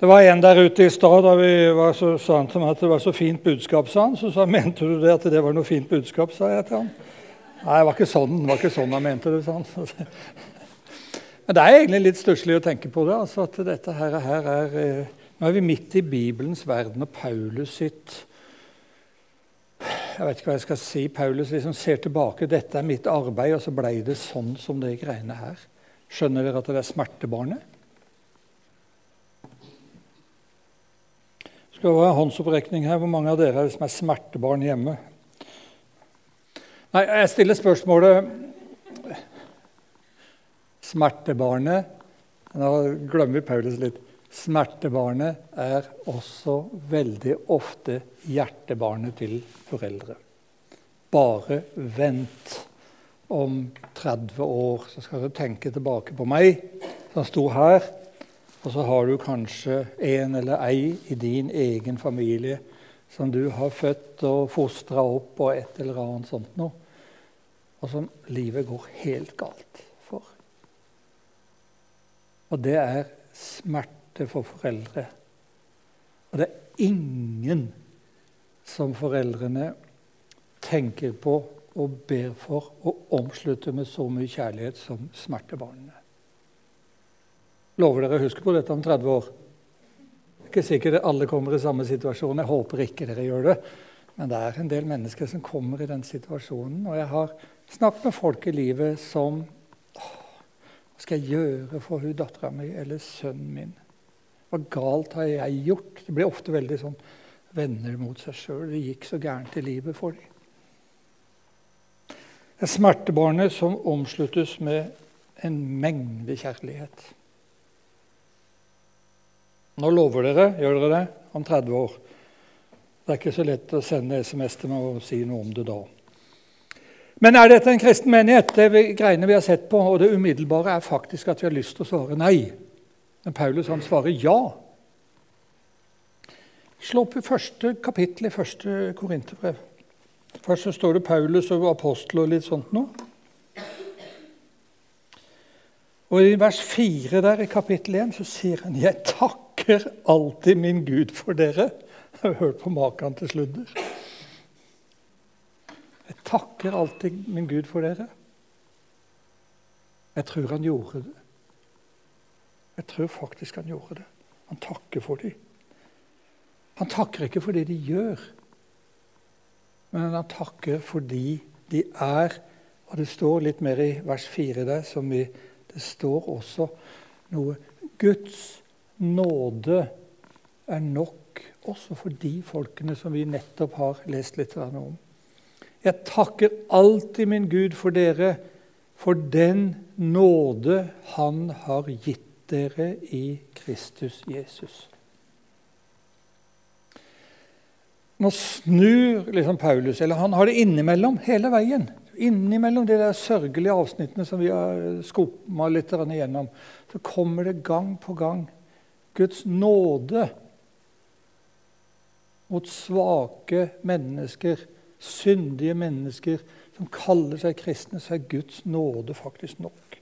Det var en der ute i stad da vi var så, sa han til meg at det var så fint budskap. sa han. Så sa han, mente du det at det var noe fint budskap, sa jeg til han. Nei, det var ikke sånn, det var ikke sånn han mente det, sa han. Men det er egentlig litt stusslig å tenke på det. altså at dette her, her er, eh, Nå er vi midt i Bibelens verden og Paulus sitt jeg vet ikke hva jeg skal si. Paulus liksom ser tilbake. 'Dette er mitt arbeid', og så ble det sånn som det greiene her. Skjønner dere at det er smertebarnet? Skal være håndsopprekning her. Hvor mange av dere er som er smertebarn hjemme? Nei, Jeg stiller spørsmålet Smertebarnet Nå glemmer Paulus litt. Smertebarnet er også veldig ofte hjertebarnet til foreldre. Bare vent. Om 30 år så skal du tenke tilbake på meg som sto her. Og så har du kanskje en eller ei i din egen familie som du har født og fostra opp og et eller annet sånt noe. Og som livet går helt galt for. Og det er smerte for foreldre. Og det er ingen som foreldrene tenker på og ber for og omslutter med så mye kjærlighet som smertebarna. Lover dere å huske på dette om 30 år? Det er ikke sikkert alle kommer i samme situasjon. Jeg håper ikke dere gjør det. Men det er en del mennesker som kommer i den situasjonen. Og jeg har snakket med folk i livet som Hva skal jeg gjøre for hun dattera mi eller sønnen min? Hva galt har jeg gjort? Det blir ofte veldig sånn venner mot seg sjøl. Det gikk så gærent i livet for dem. Det er smertebarnet som omsluttes med en mengde kjærlighet. Nå lover dere, gjør dere det, om 30 år. Det er ikke så lett å sende SMS til meg og si noe om det da. Men er dette en kristen menighet? Det greiene vi har sett på, og det umiddelbare er faktisk at vi har lyst til å svare nei. Men Paulus han svarer ja. Slå opp i første kapittel i første Korinterbrev. Først så står det Paulus og apostel og litt sånt noe. Og I vers 4 der i kapittel 1 så sier han 'Jeg takker alltid min Gud for dere'. Jeg har hørt på maken til sludder. Jeg takker alltid min Gud for dere. Jeg tror han gjorde det. Jeg tror faktisk han gjorde det. Han takker for dem. Han takker ikke for det de gjør, men han takker fordi de er. Og det står litt mer i vers 4 der, som vi, det står også noe Guds nåde er nok også for de folkene som vi nettopp har lest litt om. Jeg takker alltid min Gud for dere, for den nåde Han har gitt dere i Kristus Jesus. Nå snur liksom Paulus, eller han har det innimellom hele veien. Innimellom de der sørgelige avsnittene som vi har skumma litt igjennom, så kommer det gang på gang Guds nåde mot svake mennesker, syndige mennesker som kaller seg kristne, så er Guds nåde faktisk nok.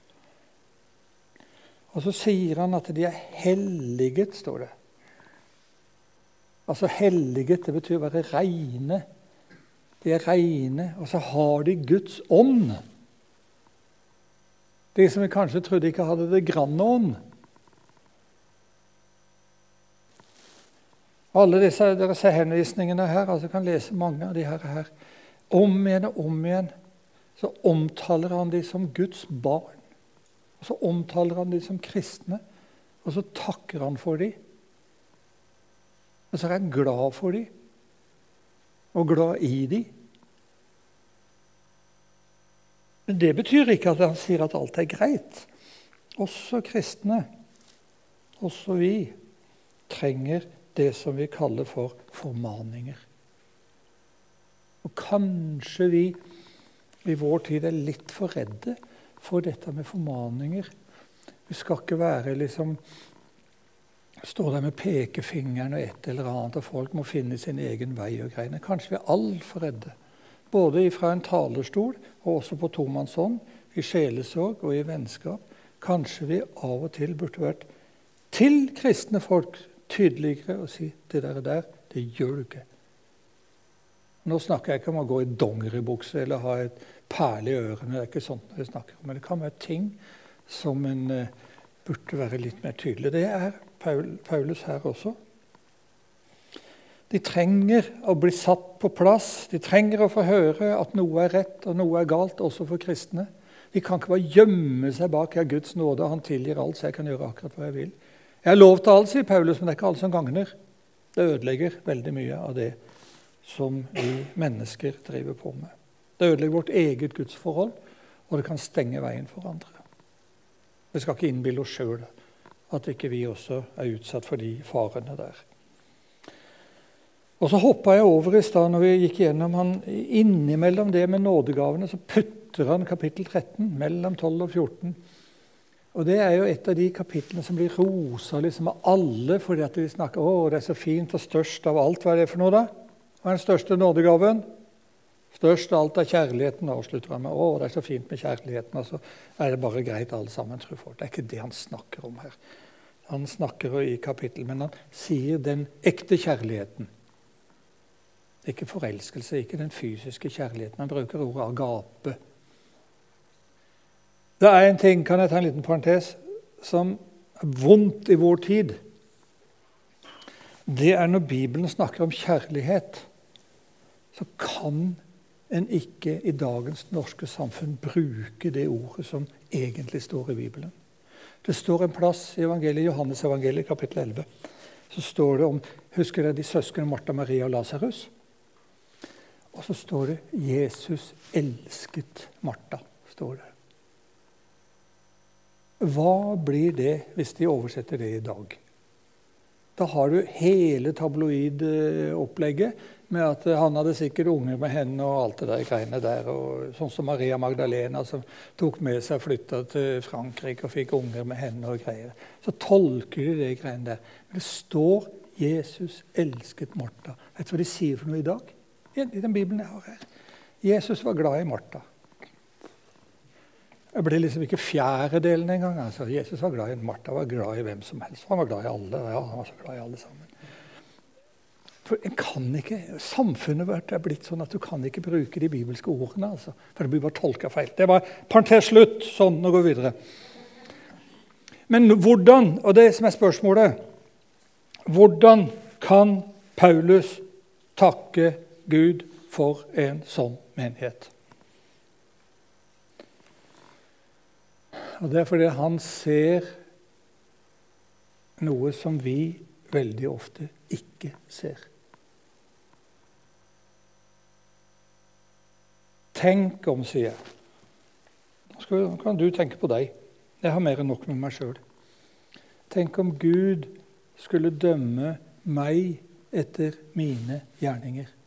Og så sier han at de er helliget, står det. Altså helliget, det betyr å være reine. De er reine, og så har de Guds ånd. De som vi kanskje trodde ikke hadde det grann ånd. Alle disse ser henvisningene her, altså kan lese mange av de her, her. Om igjen og om igjen så omtaler han de som Guds barn. Og Så omtaler han dem som kristne, og så takker han for dem. Og så er han glad for dem, og glad i dem. Men det betyr ikke at han sier at alt er greit. Også kristne, også vi, trenger det som vi kaller for formaninger. Og kanskje vi i vår tid er litt for redde for dette med formaninger. Vi skal ikke være liksom Stå der med pekefingeren og et eller annet, og folk må finne sin egen vei og greiene. Kanskje vi er altfor redde. Både fra en talerstol og også på tomannshånd, i sjelesorg og i vennskap. Kanskje vi av og til burde vært til kristne folk tydeligere og si det der, der det gjør du ikke. Nå snakker jeg ikke om å gå i dongeribukse eller ha et perle i ørene. Det er ikke sånt jeg snakker om. Men det kan være ting som en uh, burde være litt mer tydelig. Det er Paul, Paulus her også. De trenger å bli satt på plass. De trenger å få høre at noe er rett og noe er galt, også for kristne. De kan ikke bare gjemme seg bak ja, Guds nåde. Han tilgir alt, så jeg kan gjøre akkurat hva jeg vil. Jeg har lov til alt, sier Paulus, men det er ikke alt som gagner. Det ødelegger veldig mye av det som vi mennesker driver på med. Det ødelegger vårt eget gudsforhold, og det kan stenge veien for andre. Vi skal ikke innbille oss sjøl at ikke vi også er utsatt for de farene der. Og så hoppa jeg over i stad når vi gikk gjennom han innimellom det med nådegavene. Så putter han kapittel 13 mellom 12 og 14. Og Det er jo et av de kapitlene som blir rosa liksom av alle fordi at de snakker å, det er så fint og størst av alt. Hva er det for noe, da? Hva er den største nådegaven? Størst av alt er kjærligheten, avslutter han med. Å, det er så fint med kjærligheten. Og så er det bare greit, alle sammen, tror folk. Det er ikke det han snakker om her. Han snakker i kapittel, men han sier den ekte kjærligheten. Ikke forelskelse, ikke den fysiske kjærligheten. Han bruker ordet agape. Det er en ting, kan jeg ta en liten parentes, som er vondt i vår tid. Det er når Bibelen snakker om kjærlighet, så kan en ikke i dagens norske samfunn bruke det ordet som egentlig står i Bibelen. Det står en plass i evangeliet, Johannes evangeliet, kapittel 11. Så står det om Husker dere de søsknene Martha, Maria og Lasarus? Og så står det 'Jesus elsket Martha'. står det. Hva blir det hvis de oversetter det i dag? Da har du hele tabloidopplegget med at han hadde sikkert unger med henne og alt det der greiene der. Og sånn som Maria Magdalena, som tok med seg flytta til Frankrike og fikk unger med henne og greier. Så tolker de det greiene der. Men det står 'Jesus elsket Martha'. Vet du hva de sier for noe i dag? i den Bibelen jeg har her. Jesus var glad i Martha. Jeg ble liksom ikke fjerdedelen engang. Altså, Jesus var glad i Martha var glad i hvem som helst. Han var glad i alle. Ja, han var så glad i alle sammen. For en kan ikke, Samfunnet vårt er blitt sånn at du kan ikke bruke de bibelske ordene. Altså, for det blir bare tolka feil. Det var parentes slutt. Sånn, nå går vi videre. Men hvordan, og det som er spørsmålet Hvordan kan Paulus takke Gud for en sånn menighet. Og Det er fordi han ser noe som vi veldig ofte ikke ser. Tenk om, sier jeg. Nå kan du tenke på deg. Jeg har mer enn nok med meg sjøl. Tenk om Gud skulle dømme meg etter mine gjerninger.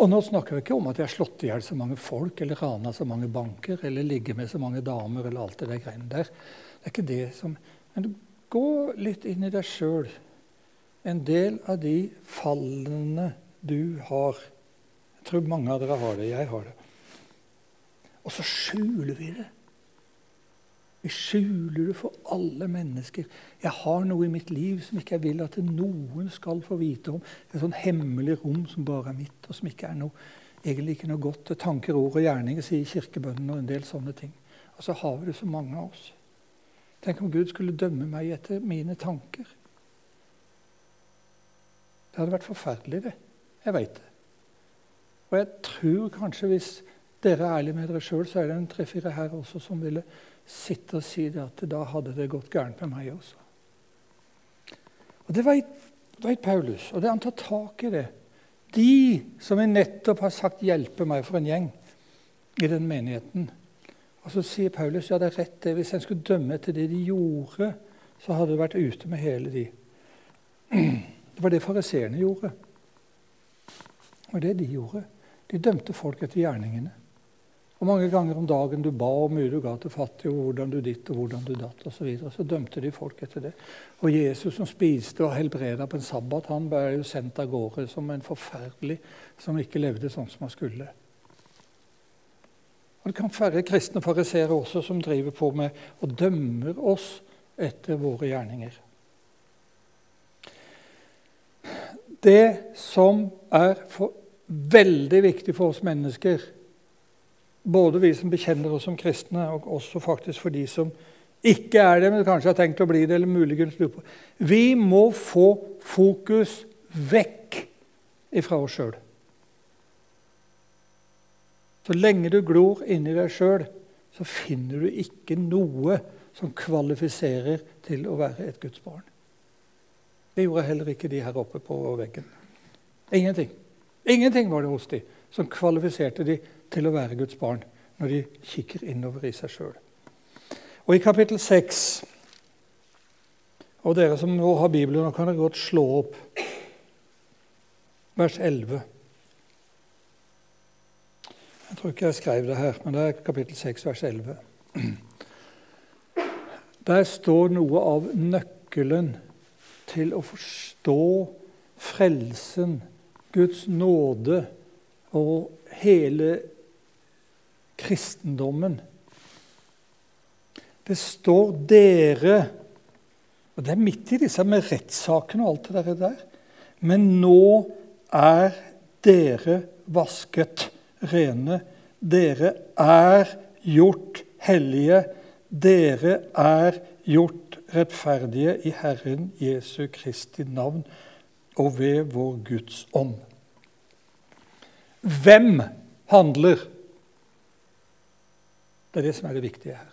Og nå snakker vi ikke om at jeg har slått i hjel så mange folk eller rana så mange banker eller ligger med så mange damer eller alt det der greiene der. Det er ikke det som Men gå litt inn i deg sjøl. En del av de fallene du har Jeg tror mange av dere har det. Jeg har det. Og så skjuler vi det. Vi skjuler det for alle mennesker. Jeg har noe i mitt liv som ikke jeg vil at noen skal få vite om. Et sånn hemmelig rom som bare er mitt, og som ikke er noe, egentlig ikke noe godt. Tanker, ord og gjerninger, sier kirkebønnen og en del sånne ting. Og så har vi det så mange av oss. Tenk om Gud skulle dømme meg etter mine tanker. Det hadde vært forferdelig, det. Jeg veit det. Og jeg tror kanskje, hvis dere er ærlige med dere sjøl, så er det en tre-fire her også som ville sitte og si at da hadde det gått gærent med meg også. Og Det veit Paulus, og det han tar tak i det. De som jeg nettopp har sagt 'hjelpe meg' for en gjeng i den menigheten. Og Så sier Paulus ja, det er rett det. Hvis en skulle dømme etter det de gjorde, så hadde det vært ute med hele de. Det var det fariseerne gjorde. Og det de gjorde. De dømte folk etter gjerningene. Og mange ganger om dagen du ba og mye du ga til fattige, og hvordan du ditt og hvordan du datt osv. Så, videre, så dømte de folk etter det. Og Jesus som spiste og helbreda på en sabbat, han ble jo sendt av gårde som en forferdelig som ikke levde sånn som han skulle. Og Det kan være kristne fariseere også som driver på med og dømmer oss etter våre gjerninger. det som er for, veldig viktig for oss mennesker, både vi som bekjenner oss som kristne, og også faktisk for de som ikke er det, men kanskje har tenkt å bli det, eller muligens lurer på Vi må få fokus vekk ifra oss sjøl. Så lenge du glor inni deg sjøl, så finner du ikke noe som kvalifiserer til å være et Guds barn. Det gjorde heller ikke de her oppe på veggen. Ingenting. Ingenting var det hos de som kvalifiserte de til å være Guds barn når de kikker innover i seg sjøl. Og i kapittel 6 Og dere som nå har Bibelen, nå kan dere godt slå opp vers 11. Jeg tror ikke jeg skrev det her, men det er kapittel 6, vers 11. Der står noe av nøkkelen til å forstå frelsen, Guds nåde og hele kristendommen. Det står 'dere' Og det er midt i disse med rettssakene og alt det der. Men nå er dere vasket rene. Dere er gjort hellige. Dere er gjort rettferdige i Herren Jesu Kristi navn og ved vår Guds ånd. Hvem handler? Det er det som er det viktige her.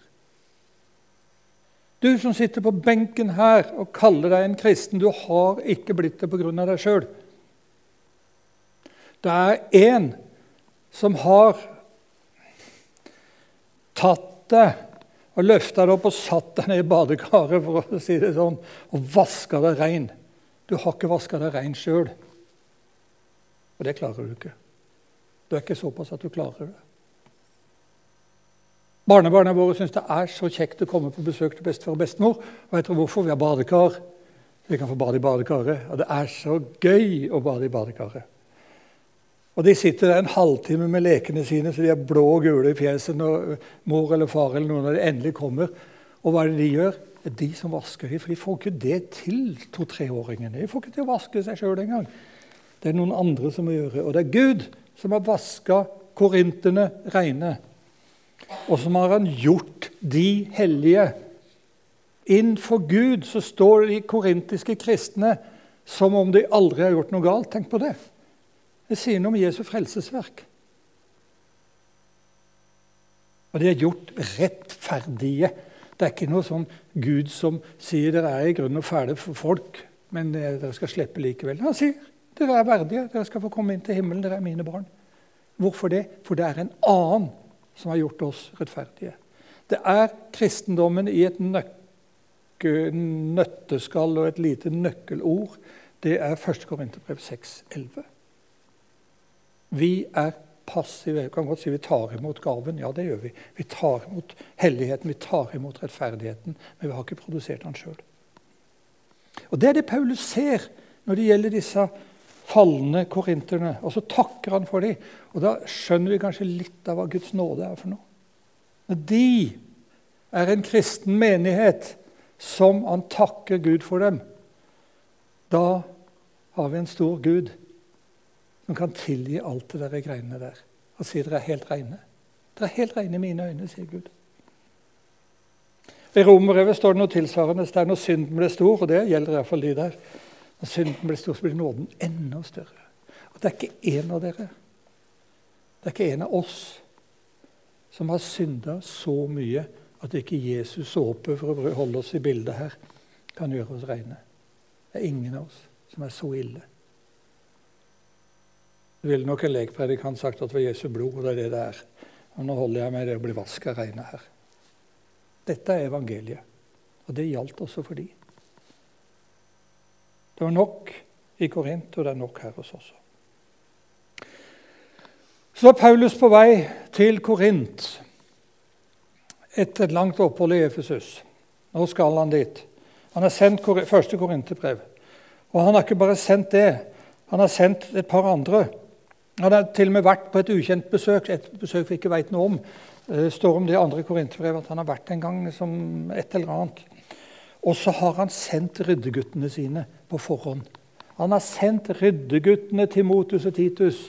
Du som sitter på benken her og kaller deg en kristen, du har ikke blitt det pga. deg sjøl. Det er én som har tatt deg og løfta deg opp og satt deg ned i badekaret for å si det sånn, og vaska deg rein. Du har ikke vaska deg rein sjøl. Og det klarer du ikke. Du er ikke såpass at du klarer det. Barnebarna våre syns det er så kjekt å komme på besøk til bestefar og bestemor. Vet dere hvorfor? Vi har badekar. Vi kan få bade i badekaret. Og det er så gøy å bade i badekaret. Og De sitter der en halvtime med lekene sine, så de er blå og gule i fjeset når mor eller far eller noen av de endelig kommer. Og hva er det de gjør? Det er de som vasker dem. For de får ikke det til, to-treåringene. De får ikke til å vaske seg sjøl engang. Det er noen andre som må gjøre. Og det er Gud som har vaska korinterne reine. Og som har han gjort de hellige. Innenfor Gud så står de korintiske kristne som om de aldri har gjort noe galt. Tenk på det. Det sier noe om Jesu frelsesverk. Og de er gjort rettferdige. Det er ikke noe sånn Gud som sier dere er i grunnen fæle for folk, men eh, dere skal slippe likevel. Han sier dere er verdige, dere skal få komme inn til himmelen, dere er mine barn. Hvorfor det? For det er en annen som har gjort oss rettferdige. Det er kristendommen i et nøtteskall og et lite nøkkelord. Det er 1. Korinterbrev 6, 11. Vi er passive. Vi kan godt si vi tar imot gaven. Ja, det gjør vi. Vi tar imot helligheten, vi tar imot rettferdigheten, men vi har ikke produsert den sjøl. Og Det er det Paulus ser når det gjelder disse falne korinterne. Og så takker han for dem. Og da skjønner vi kanskje litt av hva Guds nåde er for noe. Når de er en kristen menighet som han takker Gud for dem, da har vi en stor Gud som kan tilgi alt det der greiene der. Og si dere er helt reine. Dere er helt reine i mine øyne, sier Gud. I Romerbrevet står det noe tilsvarende. Det er når synden ble stor, og det gjelder iallfall de der. Når synden blir stor, så blir nåden enda større. Og det er ikke én av dere, det er ikke en av oss, som har synda så mye at ikke Jesus såpe, for å holde oss i bildet her, kan gjøre oss reine. Det er ingen av oss som er så ille. Det ville nok en lekpredikant sagt at det var Jesu blod, og det er det det er. Og nå holder jeg meg det å bli vaska reine her. Dette er evangeliet, og det gjaldt også for de. Det var nok i Korint, og det er nok her hos oss også. Så er Paulus på vei til Korint etter et langt opphold i Efesus. Nå skal han dit. Han har sendt første korinterbrev. Og han har ikke bare sendt det, han har sendt et par andre. Han har til og med vært på et ukjent besøk, et besøk vi ikke veit noe om. Det står om det andre korinterbrevet at han har vært en gang som et eller annet. Og så har han sendt ryddeguttene sine på forhånd. Han har sendt ryddeguttene Timotus og Titus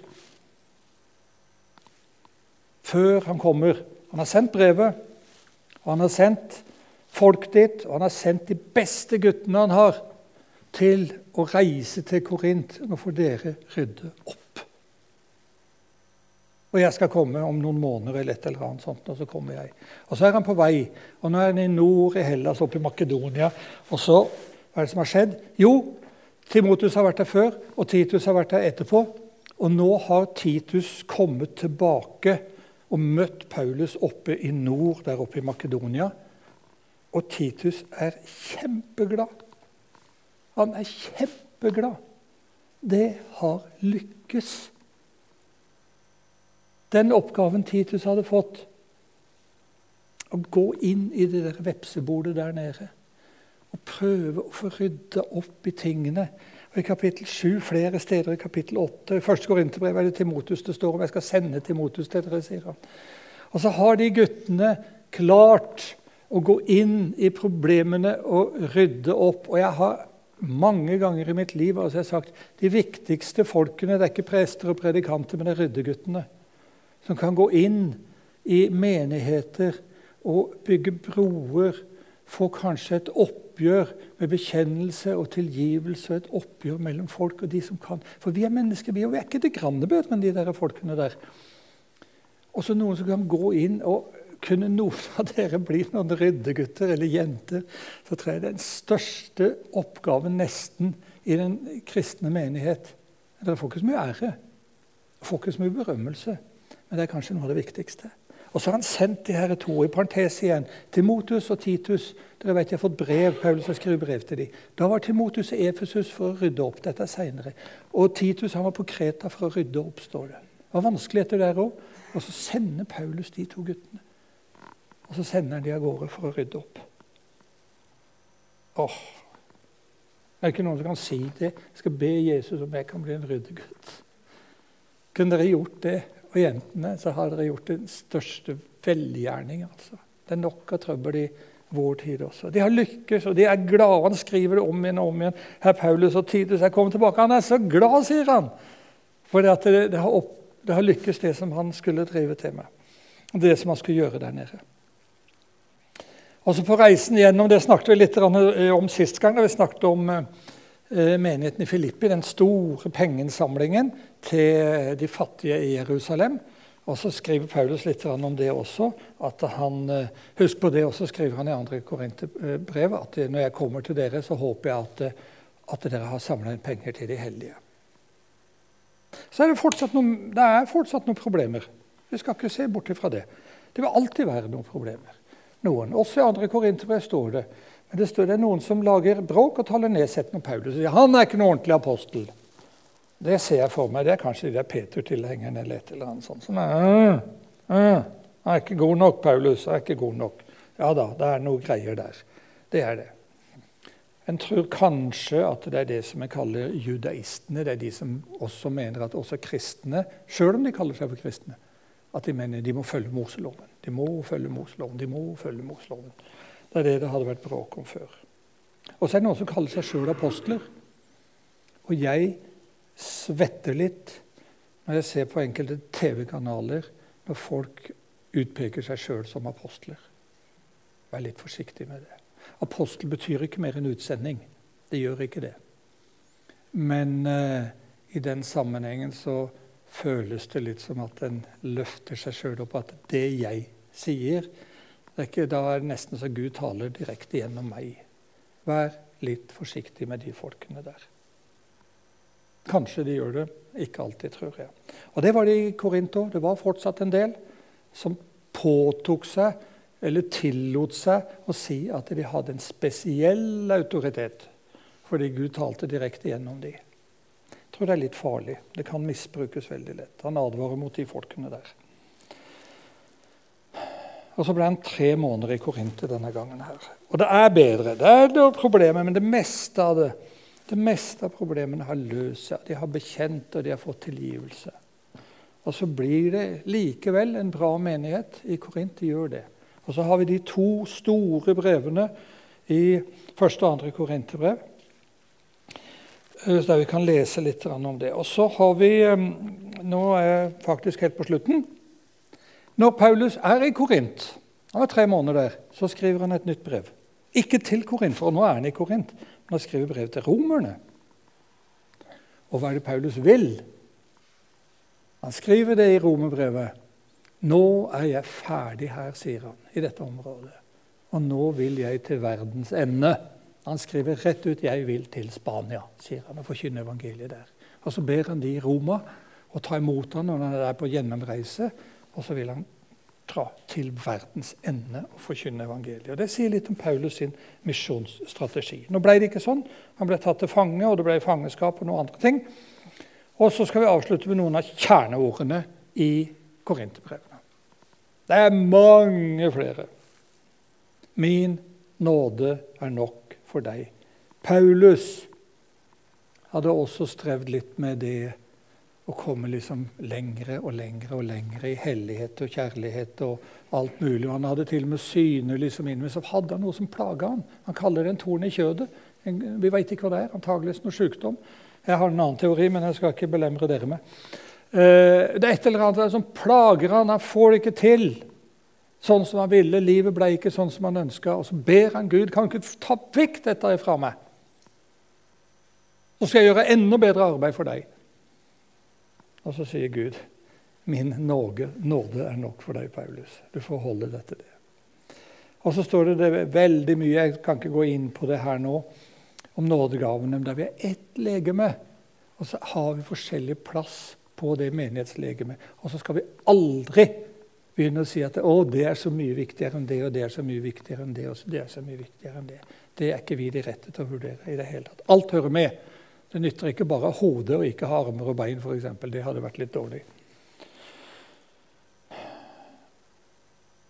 før han kommer. Han har sendt brevet, og han har sendt folk dit, og han har sendt de beste guttene han har, til å reise til Korint. Nå får dere rydde opp. Og jeg skal komme om noen måneder, eller et eller annet sånt, og så kommer jeg. Og så er han på vei. Og nå er han i nord i Hellas, oppe i Makedonia. Og så, hva er det som har skjedd? Jo, Timotus har vært der før, og Titus har vært der etterpå. Og nå har Titus kommet tilbake og møtt Paulus oppe i nord, der oppe i Makedonia. Og Titus er kjempeglad. Han er kjempeglad. Det har lykkes. Den oppgaven Titus hadde fått, å gå inn i det der vepsebordet der nede og prøve å få rydda opp i tingene og I kapittel 7, flere steder i kapittel 8 I første Korinterbrev er det Timotus det står om. Jeg skal sende Timotus til dere, sier han. Og så har de guttene klart å gå inn i problemene og rydde opp. Og jeg har mange ganger i mitt liv altså jeg har sagt de viktigste folkene det er ikke prester og predikanter, men det er ryddeguttene. Som kan gå inn i menigheter og bygge broer, få kanskje et oppgjør med bekjennelse og tilgivelse et oppgjør mellom folk og de som kan. For vi er mennesker, vi, og vi er ikke til grandebøt med de der folkene der. Og så noen som kan gå inn og kunne noen av dere bli noen ryddegutter eller -jenter, så tror jeg den største oppgaven nesten i den kristne menighet. Dere får ikke så mye ære, får ikke så mye berømmelse, men det er kanskje noe av det viktigste. Og så har han sendt de her to i parentes igjen. Timotus og Titus. Dere vet Jeg har fått brev, Paulus har skrevet brev til dem. Da var Timotus i Efesus for å rydde opp. Dette senere. Og Titus han var på Kreta for å rydde opp. står det. Det var vanskeligheter der òg. Og så sender Paulus de to guttene. Og så sender han de av gårde for å rydde opp. Åh, Det er ikke noen som kan si det. Jeg skal be Jesus om jeg kan bli en ryddegutt. Kunne dere gjort det? Og jentene, så har dere gjort den største velgjerning. Altså. Det er nok av trøbbel i vår tid også. De har lykkes, og de er glade. Han skriver det om igjen og om igjen. Herr Paulus og Titus er kommet tilbake. Han er så glad, sier han. For det, det, har det, har lykkes, det som han skulle drive til med. Det som han skulle gjøre der nede. Og så På reisen gjennom Det snakket vi litt om sist gang. da vi snakket om Eh, menigheten i Filippi, den store pengeinnsamlingen til de fattige i Jerusalem. Og så skriver Paulus litt om det også. at han, eh, Husk på det også, skriver han i andre Korinterbrev, at når jeg kommer til dere, så håper jeg at, at dere har samla inn penger til de hellige. Så er det, fortsatt noen, det er fortsatt noen problemer. Vi skal ikke se bort fra det. Det vil alltid være noen problemer. Noen. Også i andre Korinterbrev står det men det står det er noen som lager bråk og taler nedsettende om Paulus. Og sier han er ikke noen ordentlig apostel. Det ser jeg for meg. Det er kanskje de der Peter-tilhengerne eller et eller annet sånt. Som øh, øh, er ikke god nok, Paulus. Er ikke god nok. Ja da, det er noe greier der. Det er det. En tror kanskje at det er det som jeg kaller judaistene. Det er de som også mener at også kristne, sjøl om de kaller seg for kristne, at de mener de må følge Moseloven. De må følge Moseloven. De må følge Moseloven. Det er det det hadde vært bråk om før. Og så er det noen som kaller seg sjøl apostler. Og jeg svetter litt når jeg ser på enkelte TV-kanaler når folk utpeker seg sjøl som apostler. Vær litt forsiktig med det. Apostel betyr ikke mer enn utsending. Det gjør ikke det. Men uh, i den sammenhengen så føles det litt som at en løfter seg sjøl opp. At det jeg sier, det er ikke, da er det nesten så Gud taler direkte gjennom meg. Vær litt forsiktig med de folkene der. Kanskje de gjør det, ikke alltid, tror jeg. Og Det var det i Korinto. Det var fortsatt en del som påtok seg, eller tillot seg, å si at de hadde en spesiell autoritet fordi Gud talte direkte gjennom dem. Jeg tror det er litt farlig. Det kan misbrukes veldig lett. Han advarer mot de folkene der. Og så ble han tre måneder i Korinter denne gangen. her. Og det er bedre. Det er noe problemet, men det meste av det, det meste av problemene har løst seg. De har bekjent, og de har fått tilgivelse. Og så blir det likevel en bra menighet i Korint. De gjør det. Og så har vi de to store brevene i første og andre korinterbrev. eh, der vi kan lese litt om det. Og så har vi Nå er jeg faktisk helt på slutten. Når Paulus er i Korint, han er tre måneder der, så skriver han et nytt brev. Ikke til Korint, for nå er han i Korint, men han skriver brev til romerne. Og hva er det Paulus vil? Han skriver det i romerbrevet. Nå er jeg ferdig her, sier han, i dette området. Og nå vil jeg til verdens ende. Han skriver rett ut 'Jeg vil til Spania', sier han, og forkynner evangeliet der. Og Så ber han de i Roma å ta imot ham når han er der på gjennomreise, og så vil han dra til verdens ende og forkynne evangeliet. Og Det sier litt om Paulus sin misjonsstrategi. Nå ble det ikke sånn. Han ble tatt til fange, og det ble fangeskap og noen andre ting. Og så skal vi avslutte med noen av kjerneordene i Korinterbrevene. Det er mange flere. Min nåde er nok for deg. Paulus hadde også strevd litt med det å komme liksom lengre og lengre og lengre i hellighet og kjærlighet og alt mulig. Han hadde til og med syner liksom inn, men så hadde han noe som plaga han. Han kaller det en torn i kjødet. Vi veit ikke hva det er. Antakeligvis noe sykdom. Jeg har en annen teori, men jeg skal ikke belemre dere med. Eh, det er et eller annet som plager han. Han får det ikke til sånn som han ville. Livet ble ikke sånn som han ønska. Og så ber han Gud kan du ikke ta vekk dette ifra meg. Så skal jeg gjøre enda bedre arbeid for deg. Og så sier Gud, min nåde, nåde er nok for deg, Paulus. Du får holde dette det. Og så står det, det veldig mye, jeg kan ikke gå inn på det her nå, om nådegavene. Der vi er ett legeme, og så har vi forskjellig plass på det menighetslegemet. Og så skal vi aldri begynne å si at å, det er så mye viktigere enn det, og det er så mye viktigere enn det, og det er så mye viktigere enn det. Det er ikke vi de rette til å vurdere i det hele tatt. Alt hører med. Det nytter ikke bare hodet og ikke ha armer og bein, f.eks. Det hadde vært litt dårlig.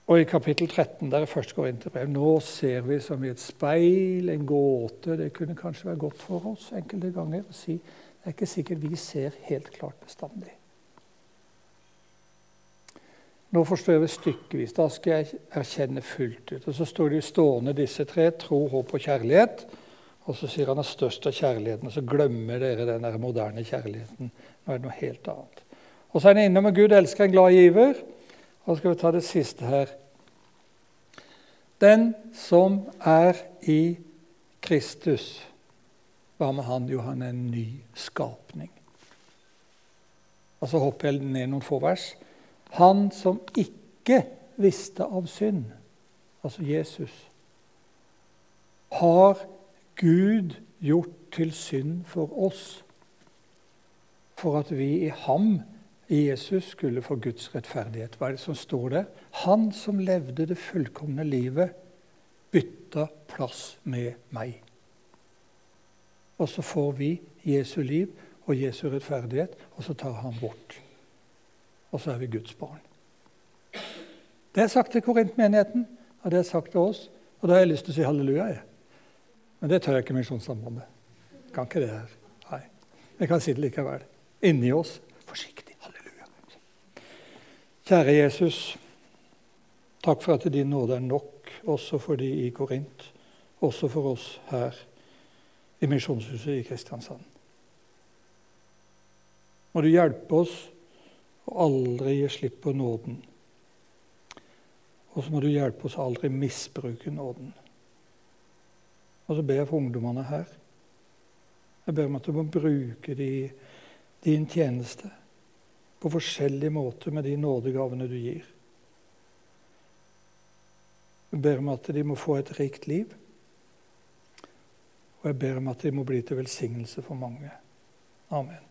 Og i kapittel 13, der jeg først går inn til brev, nå ser vi som i et speil en gåte. Det kunne kanskje være godt for oss enkelte ganger å si det er ikke sikkert vi ser helt klart bestandig. Nå forstår jeg stykkevis. Da skal jeg erkjenne fullt ut. Og Så står de stående, disse tre, tro, håp og kjærlighet. Og så sier han at størst av kjærligheten, og så glemmer dere den der moderne kjærligheten. Nå er det noe helt annet. Og så er han innom med Gud elsker en glad giver. Og så skal vi ta det siste her. Den som er i Kristus. Hva med han? Jo, han er en ny skapning. Og så hopper jeg ned noen få vers. Han som ikke visste av synd, altså Jesus, har Gud gjort til synd for oss, for at vi i ham, i Jesus, skulle få Guds rettferdighet. Hva er det som står der? Han som levde det fullkomne livet, bytta plass med meg. Og så får vi Jesu liv og Jesu rettferdighet, og så tar han bort og så er vi Guds barn. Det er sagt til Korintmenigheten, og det er sagt til oss. Og da har jeg lyst til å si halleluja. Jeg. Men det tør jeg ikke Misjonssambandet. Kan ikke det her. Nei. Jeg kan si det likevel. Inni oss. Forsiktig. Halleluja. Kjære Jesus. Takk for at din nåde er nok, også for de i Korint, også for oss her i Misjonshuset i Kristiansand. Må du hjelpe oss å aldri gi slipp på nåden. Og så må du hjelpe oss å aldri misbruke nåden. Og så ber jeg for ungdommene her. Jeg ber om at du må bruke de, din tjeneste på forskjellige måter med de nådegavene du gir. Jeg ber om at de må få et rikt liv. Og jeg ber om at de må bli til velsignelse for mange. Amen.